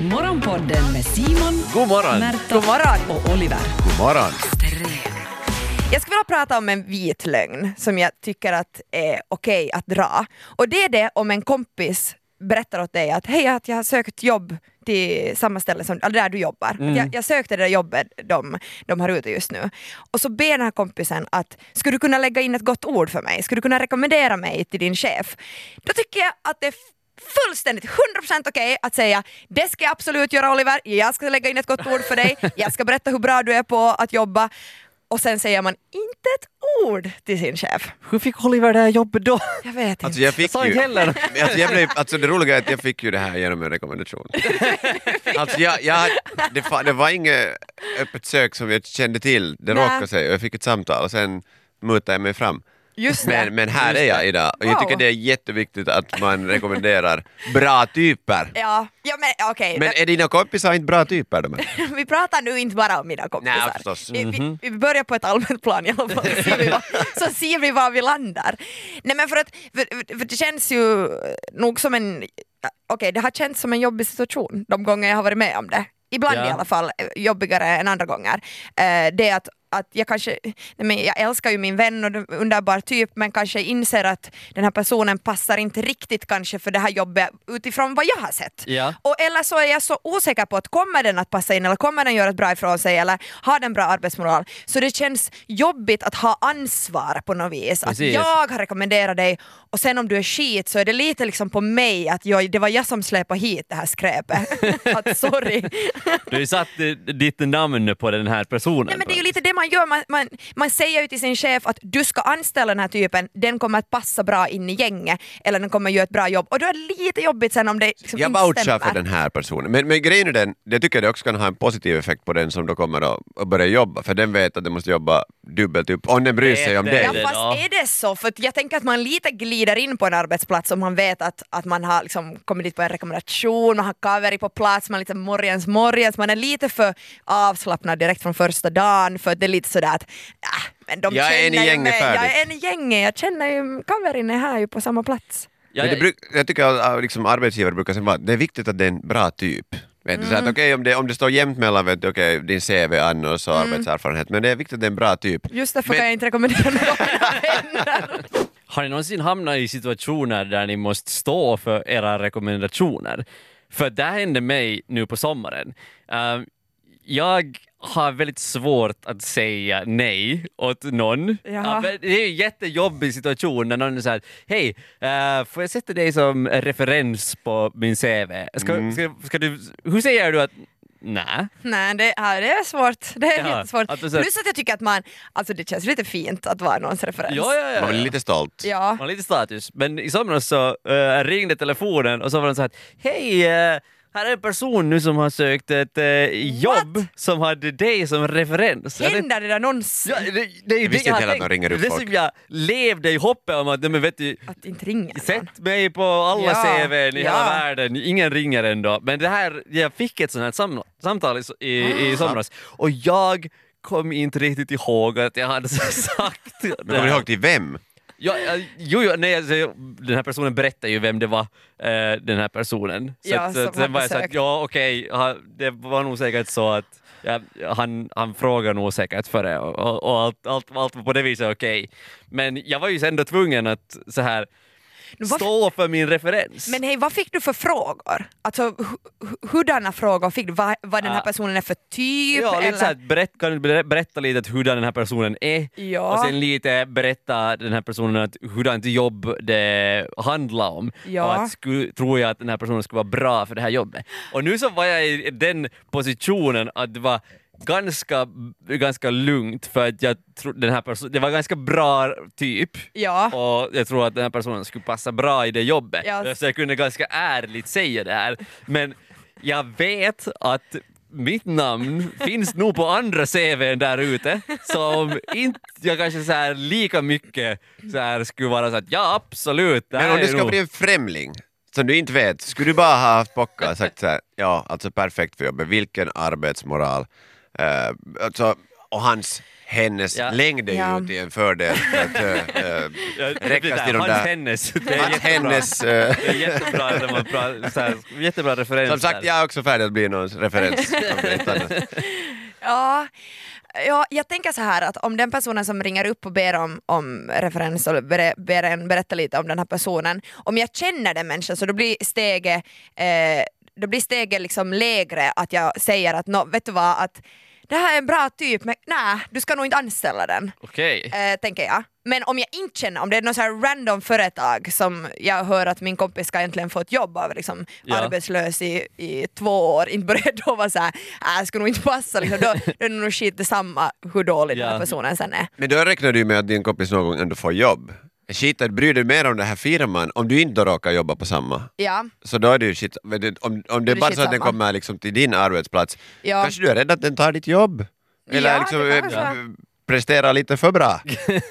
Morgonpodden med Simon, God morgon! Märta God morgon. och Oliver. God morgon! Jag skulle vilja prata om en vit lögn som jag tycker att är okej att dra. Och det är det om en kompis berättar åt dig att hej, att jag har sökt jobb till samma ställe som eller där du jobbar. Att Jag, jag sökte det där jobbet de, de har ute just nu. Och så ber den här kompisen att skulle du kunna lägga in ett gott ord för mig? Skulle du kunna rekommendera mig till din chef? Då tycker jag att det är fullständigt 100% okej att säga det ska jag absolut göra Oliver, jag ska lägga in ett gott ord för dig, jag ska berätta hur bra du är på att jobba och sen säger man inte ett ord till sin chef. Hur fick Oliver det här jobbet då? Jag vet Alltså inte. jag fick sa ju... inte heller. Alltså, jag blev, alltså det roliga är att jag fick ju det här genom en rekommendation. Alltså jag, jag, det, fa- det var inget öppet sök som jag kände till, det råkade sig och jag fick ett samtal och sen mutade jag mig fram. Just det. Men, men här är jag idag och jag Wow. tycker det är jätteviktigt att man rekommenderar bra typer. Ja, ja men okej. Men är dina kompisar inte bra typer de? Vi pratar nu inte bara om mina kompisar. Nej, förstås. Vi, vi, vi börjar på ett allmänt plan i alla fall, så ser vi, var- så ser vi var vi landar. Nej men för att, för, för det känns ju nog som en, okej det har känts som en jobbig situation de gånger jag har varit med om det. Ibland Ja. i alla fall eh, jobbigare än andra gånger. Eh, det är att att jag kanske, nej men jag älskar ju min vän och underbar typ men kanske inser att den här personen passar inte riktigt kanske för det här jobbet utifrån vad jag har sett. Ja. Och eller så är jag så osäker på att kommer den att passa in eller kommer den göra ett bra ifrån sig eller har den bra arbetsmoral. Så det känns jobbigt att ha ansvar på något vis. Att Precis. jag har rekommenderat dig och sen om du är skit så är det lite liksom på mig att jag, det var jag som släpade hit det här skräpet. att sorry. Du satt ditt namn på den här personen. Nej, men det är ju lite det man gör, man, man, man säger ju till sin chef att du ska anställa den här typen, den kommer att passa bra in i gänget eller den kommer att göra ett bra jobb. Och då är det lite jobbigt sen om det liksom Jag vouchar för den här personen. Men, men grejen är den, jag tycker det också kan ha en positiv effekt på den som då kommer att, att börja jobba, för den vet att den måste jobba dubbelt upp om den bryr sig om Det- dig. Ja fast är det så? För jag tänker att man lite glider in på en arbetsplats om man vet att, att man har liksom kommit dit på en rekommendation, man har kaveri på plats, man är lite morgens morgens, man är lite för avslappnad direkt från första dagen för att det är lite sådär att äh, men de Jag är en i gänget. Jag är en i gänget, jag känner ju kaverin är här ju på samma plats. Ja, Men det bruk, jag tycker att liksom, arbetsgivare brukar säga att det är viktigt att det är en bra typ. Vet du, så Mm. att, okay, om, det, om det står jämnt mellan vet du, okay, din CV, annars och Mm. arbetserfarenhet, men det är viktigt att det är en bra typ. Just därför Men- kan jag inte rekommendera några. Har ni någonsin hamnat i situationer där ni måste stå för era rekommendationer? För det här hände mig nu på sommaren. Uh, jag har väldigt svårt att säga nej åt någon. Jaha. Ja, det är en jättejobbig situation när någon säger hej, eh, får jag sätta dig som referens på min CV? Ska, Mm. ska, ska du, hur säger du att nej? Nej, det, ja, det är svårt. Det är Ja, jättesvort. att Plus att jag tycker att man, alltså det känns lite fint att vara någons referens. Ja, ja, ja. Man blir lite stolt. Ja. Man har lite status. Men i somras så eh, ringde telefonen och så var den så här hej, eh, här är en person nu som har sökt ett eh, jobb som hade dig som referens. Händer det där någonsin? Ja, det, det, är Jag visste inte heller att de ringer upp Det folk. som jag levde i hoppet om att, nej, men vet du, Att inte ringa någon. Sätt mig på alla Ja, CVn i hela ja. världen, ingen ringer ändå. Men det här, jag fick ett sånt här sam, samtal i, i, i somras och jag kom inte riktigt ihåg att jag hade sagt Men kommer du ihåg till vem? Ja, jo, jo, nej, alltså, den här personen berättade ju vem det var, eh, den här personen. Så Ja, att, som sen var jag så att, ja okej, ha- det var nog säkert så att ja, han, han frågar nog säkert för det och, och, och allt, allt, allt var på det viset okej. Men jag var ju ändå tvungen att så här stå för min referens. Men hej, vad fick du för frågor? Alltså hu- hu- hurdana frågor fick du? Vad, vad den här Ah. personen är för typ? Ja, lite eller? så här, berätt, kan du ber- berätta lite hurdan den här personen är Ja. och sen lite berätta den här personen att hurdant jobb det handlar om Ja. och att sku, tror jag att den här personen skulle vara bra för det här jobbet. Och nu så var jag i den positionen att det var ganska, ganska lugnt för att jag tror den här personen, det var ganska bra typ Ja. och jag tror att den här personen skulle passa bra i det jobbet. Ja. Så jag kunde ganska ärligt säga det här. Men jag vet att mitt namn finns nog på andra CVn där ute som inte jag kanske så här lika mycket så här skulle vara så att ja absolut, Men om det är ska nog... bli en främling som du inte vet, skulle du bara ha haft bocka och sagt så här, ja, alltså perfekt för jobbet, vilken arbetsmoral. Uh, alltså, och hans, hennes Ja. längd är ju Ja. till en fördel för att äh, Ja, räckas till de hans hennes. Det är Hans, jättebra. hennes... äh, Det är jättebra, så här, jättebra referens som sagt, där. jag är också färdig att bli någons referens. Ja, ja, jag tänker så här att om den personen som ringer upp och ber om, om referens och ber, ber en berätta lite om den här personen, om jag känner den människan så då blir steget, eh, då blir steget liksom lägre att jag säger att no, vet du vad, att det här är en bra typ men nej, du ska nog inte anställa den. Okej. Eh, tänker jag. Men om jag inte känner, om det är något så här random företag som jag hör att min kompis ska äntligen få ett jobb av, liksom, Ja. arbetslös i, i två år, inte börjar då vara såhär, äh, ska nog inte passa, liksom, då, då är det nog skit detsamma hur dålig den Ja. här personen sen är. Men då räknar du med att din kompis någon gång ändå får jobb. Skit, bryr dig mer om den här firman om du inte råkar jobba på samma. Ja, Så då är det ju shit, om, om det är bara så att den kommer liksom till din arbetsplats, ja. kanske du är rädd att den tar ditt jobb? Eller Ja, liksom eh, presterar lite för bra.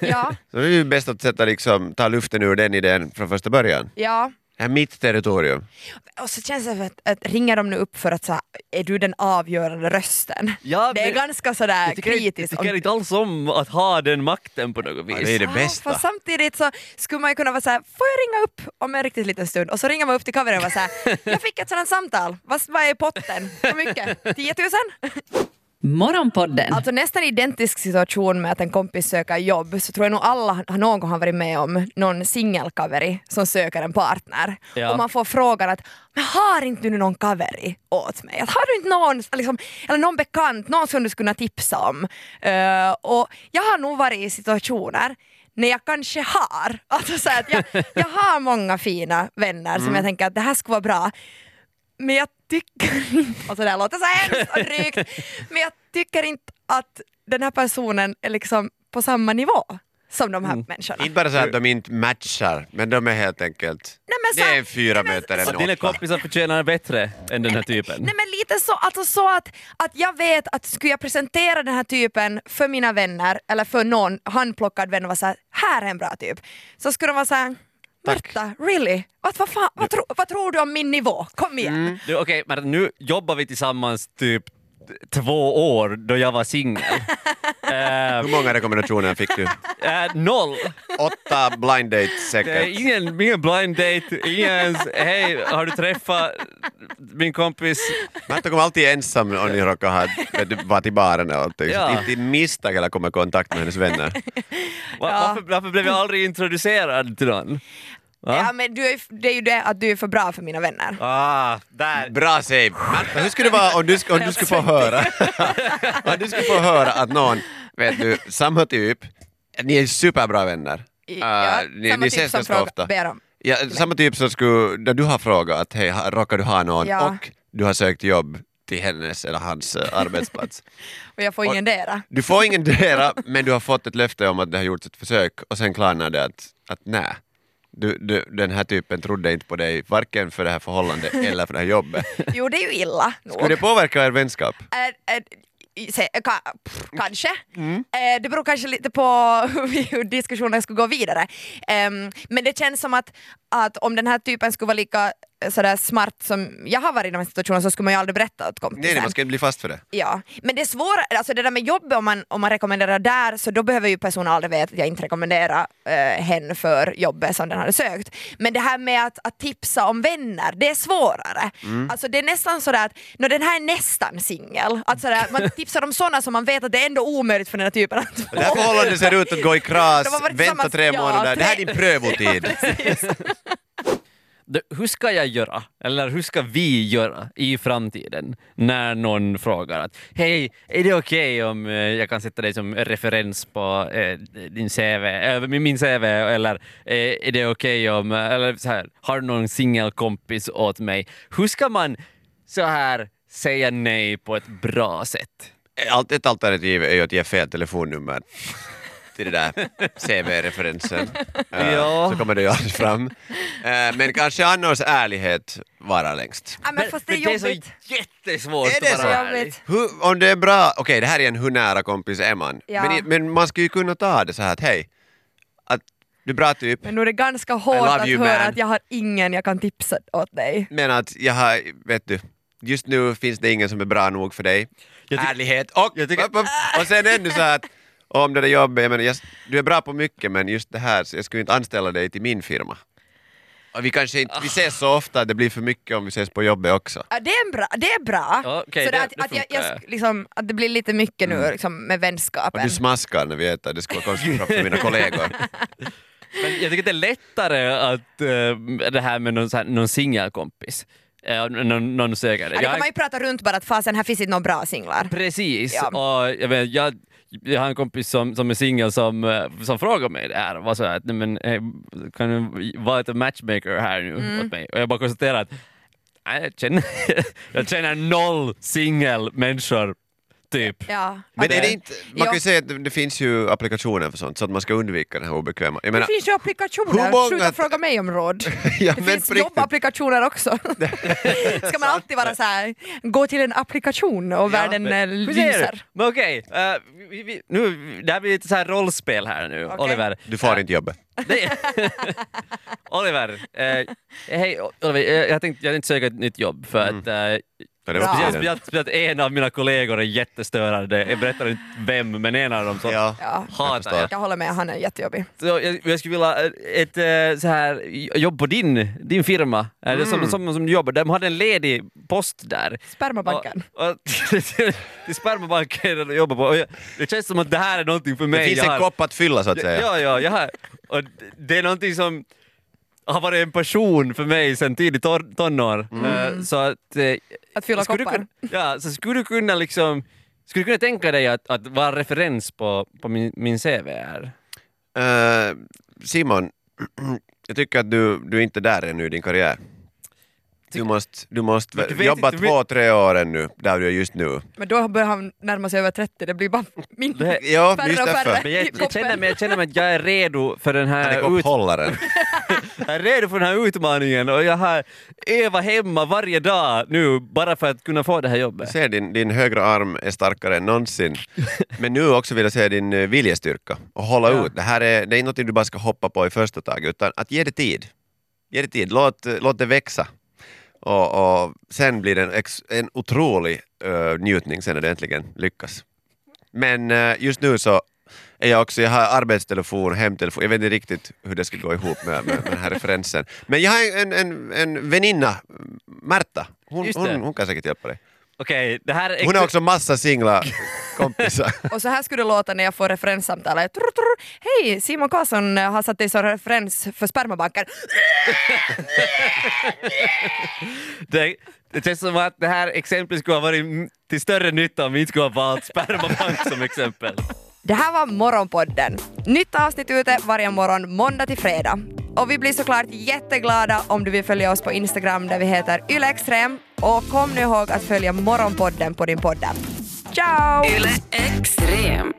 ja, Så det är ju bäst att sätta liksom, ta luften ur den idén från första början. ja. Är mitt territorium. Och så känns det som att, att ringer de nu upp för att så här, är du den avgörande rösten? Ja, det är ganska sådär Jag tycker, jag kritiskt. tycker inte alls om att ha den makten på något vis. Ja, det är det Ja, bästa. fast samtidigt så skulle man ju kunna vara såhär, får jag ringa upp om en riktigt liten stund? Och så ringer man upp till coveren och var såhär, jag fick ett sådant samtal, vad, vad är potten? Hur mycket? 10 000? Morgonpodden Alltså nästan identisk situation med att en kompis söker jobb så tror jag nog alla har någon gång har varit med om någon singelkaveri som söker en partner. Ja. Och man får frågan att men har inte du någon kaveri åt mig? Att har du inte någon, liksom, eller någon bekant, någon som du skulle kunna tipsa om? Eh, och jag har nog varit i situationer när jag kanske har, alltså så att jag, jag har många fina vänner som jag tänker att det här skulle vara bra men jag tycker inte, och så där låter så hemskt och drygt, men jag tycker inte att den här personen är liksom på samma nivå som de här människorna. Inte bara så att de inte matchar, men de är helt enkelt... Nej, men det så- är en fyra nej, men möter Så än dina åtta. kompisar förtjänar bättre än den här typen. Nej men lite så, alltså så att, att jag vet att skulle jag presentera den här typen för mina vänner eller för någon handplockad vän och vara såhär, här är en bra typ, så skulle de vara såhär Marta, really? Vad, vad, fan, vad, tro, vad tror du om min nivå? Kom igen! Du, Okej, men nu jobbar vi tillsammans typ två år då jag var singel. Eh, Hur många rekommendationer fick du? eh, noll! Åtta blind dates säkert. ingen, ingen blind date, ingen ens hej, har du träffat min kompis? Marta kom alltid ensam om ni råkar ha varit i baren eller någonting. Ja. Så inte i misstag eller komma i kontakt med hennes vänner. Ja. varför, varför blev jag aldrig introducerad till någon? Va? Ja men du är, det är ju det att du är för bra för mina vänner. Ah, där! Bra save! Marta, hur skulle det vara om du, om du skulle få höra om du skulle få höra att någon, vet du, samma typ, ni är superbra vänner. Ja, Uh, ni, samma ni typ ses som fråga- ofta. ber om. Ja, samma typ som skulle, när du har frågat att hej, råkar du ha någon Ja. och du har sökt jobb till hennes eller hans eh, arbetsplats. Och jag får ingen dera. Du får ingen dera, men du har fått ett löfte om att det har gjorts ett försök och sen klarnar det att, att nej, du, du, den här typen trodde inte på dig, varken för det här förhållandet eller för det här jobbet. Jo det är ju illa nog. Skulle det påverka er vänskap? Äh, äh, se, ka, pff, kanske. Mm. Eh, det beror kanske lite på hur, diskussionen ska gå vidare. Ehm, men det känns som att, att om den här typen skulle vara lika eh, sådär smart som jag har varit i de här situationerna så skulle man ju aldrig berätta åt kompisen. Nej, nej, man ska bli fast för det. Ja, men det svåra, alltså det där med jobb om man, om man rekommenderar där så då behöver ju personen aldrig veta att jag inte rekommenderar eh, hen för jobbet som den hade sökt. Men det här med att, att tipsa om vänner, det är svårare. Mm. Alltså det är nästan sådär att, no, den här är nästan singel, att sådär, man tipsar om sådana som man vet att det är ändå omöjligt för den här typen att Det här förhållandet ser ut att gå i kras, vänta tre ja, månader, det här är tre- din prövotid. Precis. Hur ska jag göra, eller hur ska vi göra i framtiden när någon frågar att hej, är det okej om eh, jag kan sätta dig som referens på eh, din CV, äh, eh, min CV eller eh, är det okej om, eller så här, har du någon singelkompis åt mig? Hur ska man så här säga nej på ett bra sätt? Allt, ett alternativ är ju att ge fel telefonnummer till det där CV-referensen. Eh, Ja. Så kommer det ju aldrig fram. Eh, Men kanske annars ärlighet vara längst. Ja, men fast det är det är jobbigt. så jättesvårt Är det att så? vara Jobbigt. ärlig. Hur, om det är bra, okej det här är en hur nära kompis är man? Ja. Men, men man ska ju kunna ta det så här att hej, att du är bra typ, Men nu är det ganska hårt att you, höra man. att jag har ingen jag kan tipsa åt dig. men att jag har, vet du, just nu finns det ingen som är bra nog för dig. Ärlighet och, jag tycker- och sen ännu så här att om det där jobbet, jag menar, jag, du är bra på mycket men just det här, så jag skulle inte anställa dig till min firma. Och vi kanske inte, vi ses så ofta att det blir för mycket om vi ses på jobbet också. Ja, det, är bra, det är bra. Ja, okej, så det- att, det att, jag, jag, funkar. sk- liksom, att det blir lite mycket nu liksom, med Och vänskapen. du smaskar när vi äter, det skulle vara konstigt för mina kollegor. Men jag tycker det är lättare att eh, det här med någon, så här- någon singelkompis. Uh, någon, någon söker det. ja, det Jag- kan man ju prata runt bara att fasen här finns inte några bra singlar. Precis, Ja. och jag, vet, jag, jag har en kompis som, som är singel som, eh, som frågar mig det här. Var så här, att, "Nej, men, eh, kan du vara ett matchmaker här nu Mm. åt mig? Och jag bara konstaterar att jag, känner, jag känner noll singelmänniskor, typ. Ja, Men är det inte, man kan Ja. ju säga att det, det finns ju applikationer för sånt så att man ska undvika det här obekväma. Jag Det menar, finns ju Hur applikationer, många- sluta fråga mig om råd. ja, Det men finns jobbapplikationer också. Ska man alltid vara så här, gå till en applikation och världen eh, Hur säger du? lyser? Men okej, eh, vi, vi, nu, det här blir lite så här rollspel här nu, Okej. Oliver. Du får Eh, inte jobbet. Oliver, eh, hej Oliver, eh, jag tänkte, jag tänkte söka ett nytt jobb för att eh, Ja, det var speciellt, tiden. speciellt, speciellt en av mina kollegor är jättestörande. Jag berättar inte vem, men en av dem så Ja, hatar jag. Jag håller med, han är jättejobbig. Så jag, jag skulle vilja ha ett eh, så här jobb på din, din firma, mm. som, som, som du jobbar. De hade en ledig post där. Spermabanken. Och, och, till spermabanken jag jobbar på. Och jag, det känns som att det här är någonting för mig. Det finns en har- kopp att fylla så att säga. Ja, ja, jag har, och det är någonting som har varit en passion för mig sedan tidigt tonår. Eh, Så att... eh, Att fylla skulle du koppar. kunna- Ja, så skulle du kunna liksom... Skulle du kunna tänka dig att, att vara referens på, på min, min CV här? Eh, Simon, jag tycker att du, du är inte där ännu i din karriär. Du måste, du måste du vet jobba inte- två, tre år ännu, där du är just nu. Men då börjar han närma sig över 30, det blir bara mindre. Det- Ja, Färre just och färre. Men jag, jag, känner mig, jag känner mig att jag är redo för den Han är här, ut, kopphållaren. jag är redo för den här utmaningen och jag har övat hemma varje dag nu bara för att kunna få det här Jag jobbet. ser din, din högra arm är starkare än någonsin. Men nu också vill jag se din eh, viljestyrka och hålla Ja. ut. Det här är, det är inte något du bara ska hoppa på i första taget, utan att ge det tid. Ge det tid, låt, låt det växa. Och, och sen blir det en, ex, en otrolig uh, njutning sen när det äntligen lyckas. Men eh, just nu så är jag också, jag har arbetstelefon, hemtelefon, jag vet inte riktigt hur det ska gå ihop med, med, med den här referensen. Men jag har en, en, en väninna, Märta, hon, hon, hon kan säkert hjälpa dig. Okej, det här är... Hon har också massa singla kompisar. Och så här skulle det låta när jag får referenssamtalet. Hej, Simon Karlsson har satt dig som referens för spermabanken. Det, det känns som att det här exemplet skulle ha varit till större nytta om vi inte skulle ha valt spermabank som exempel. Det här var Morgonpodden. Nytt avsnitt ute varje morgon måndag till fredag. Och vi blir såklart jätteglada om du vill följa oss på Instagram där vi heter ylextrem. Och kom nu ihåg att följa Morgonpodden på din podd. Ciao! Yle Extrem.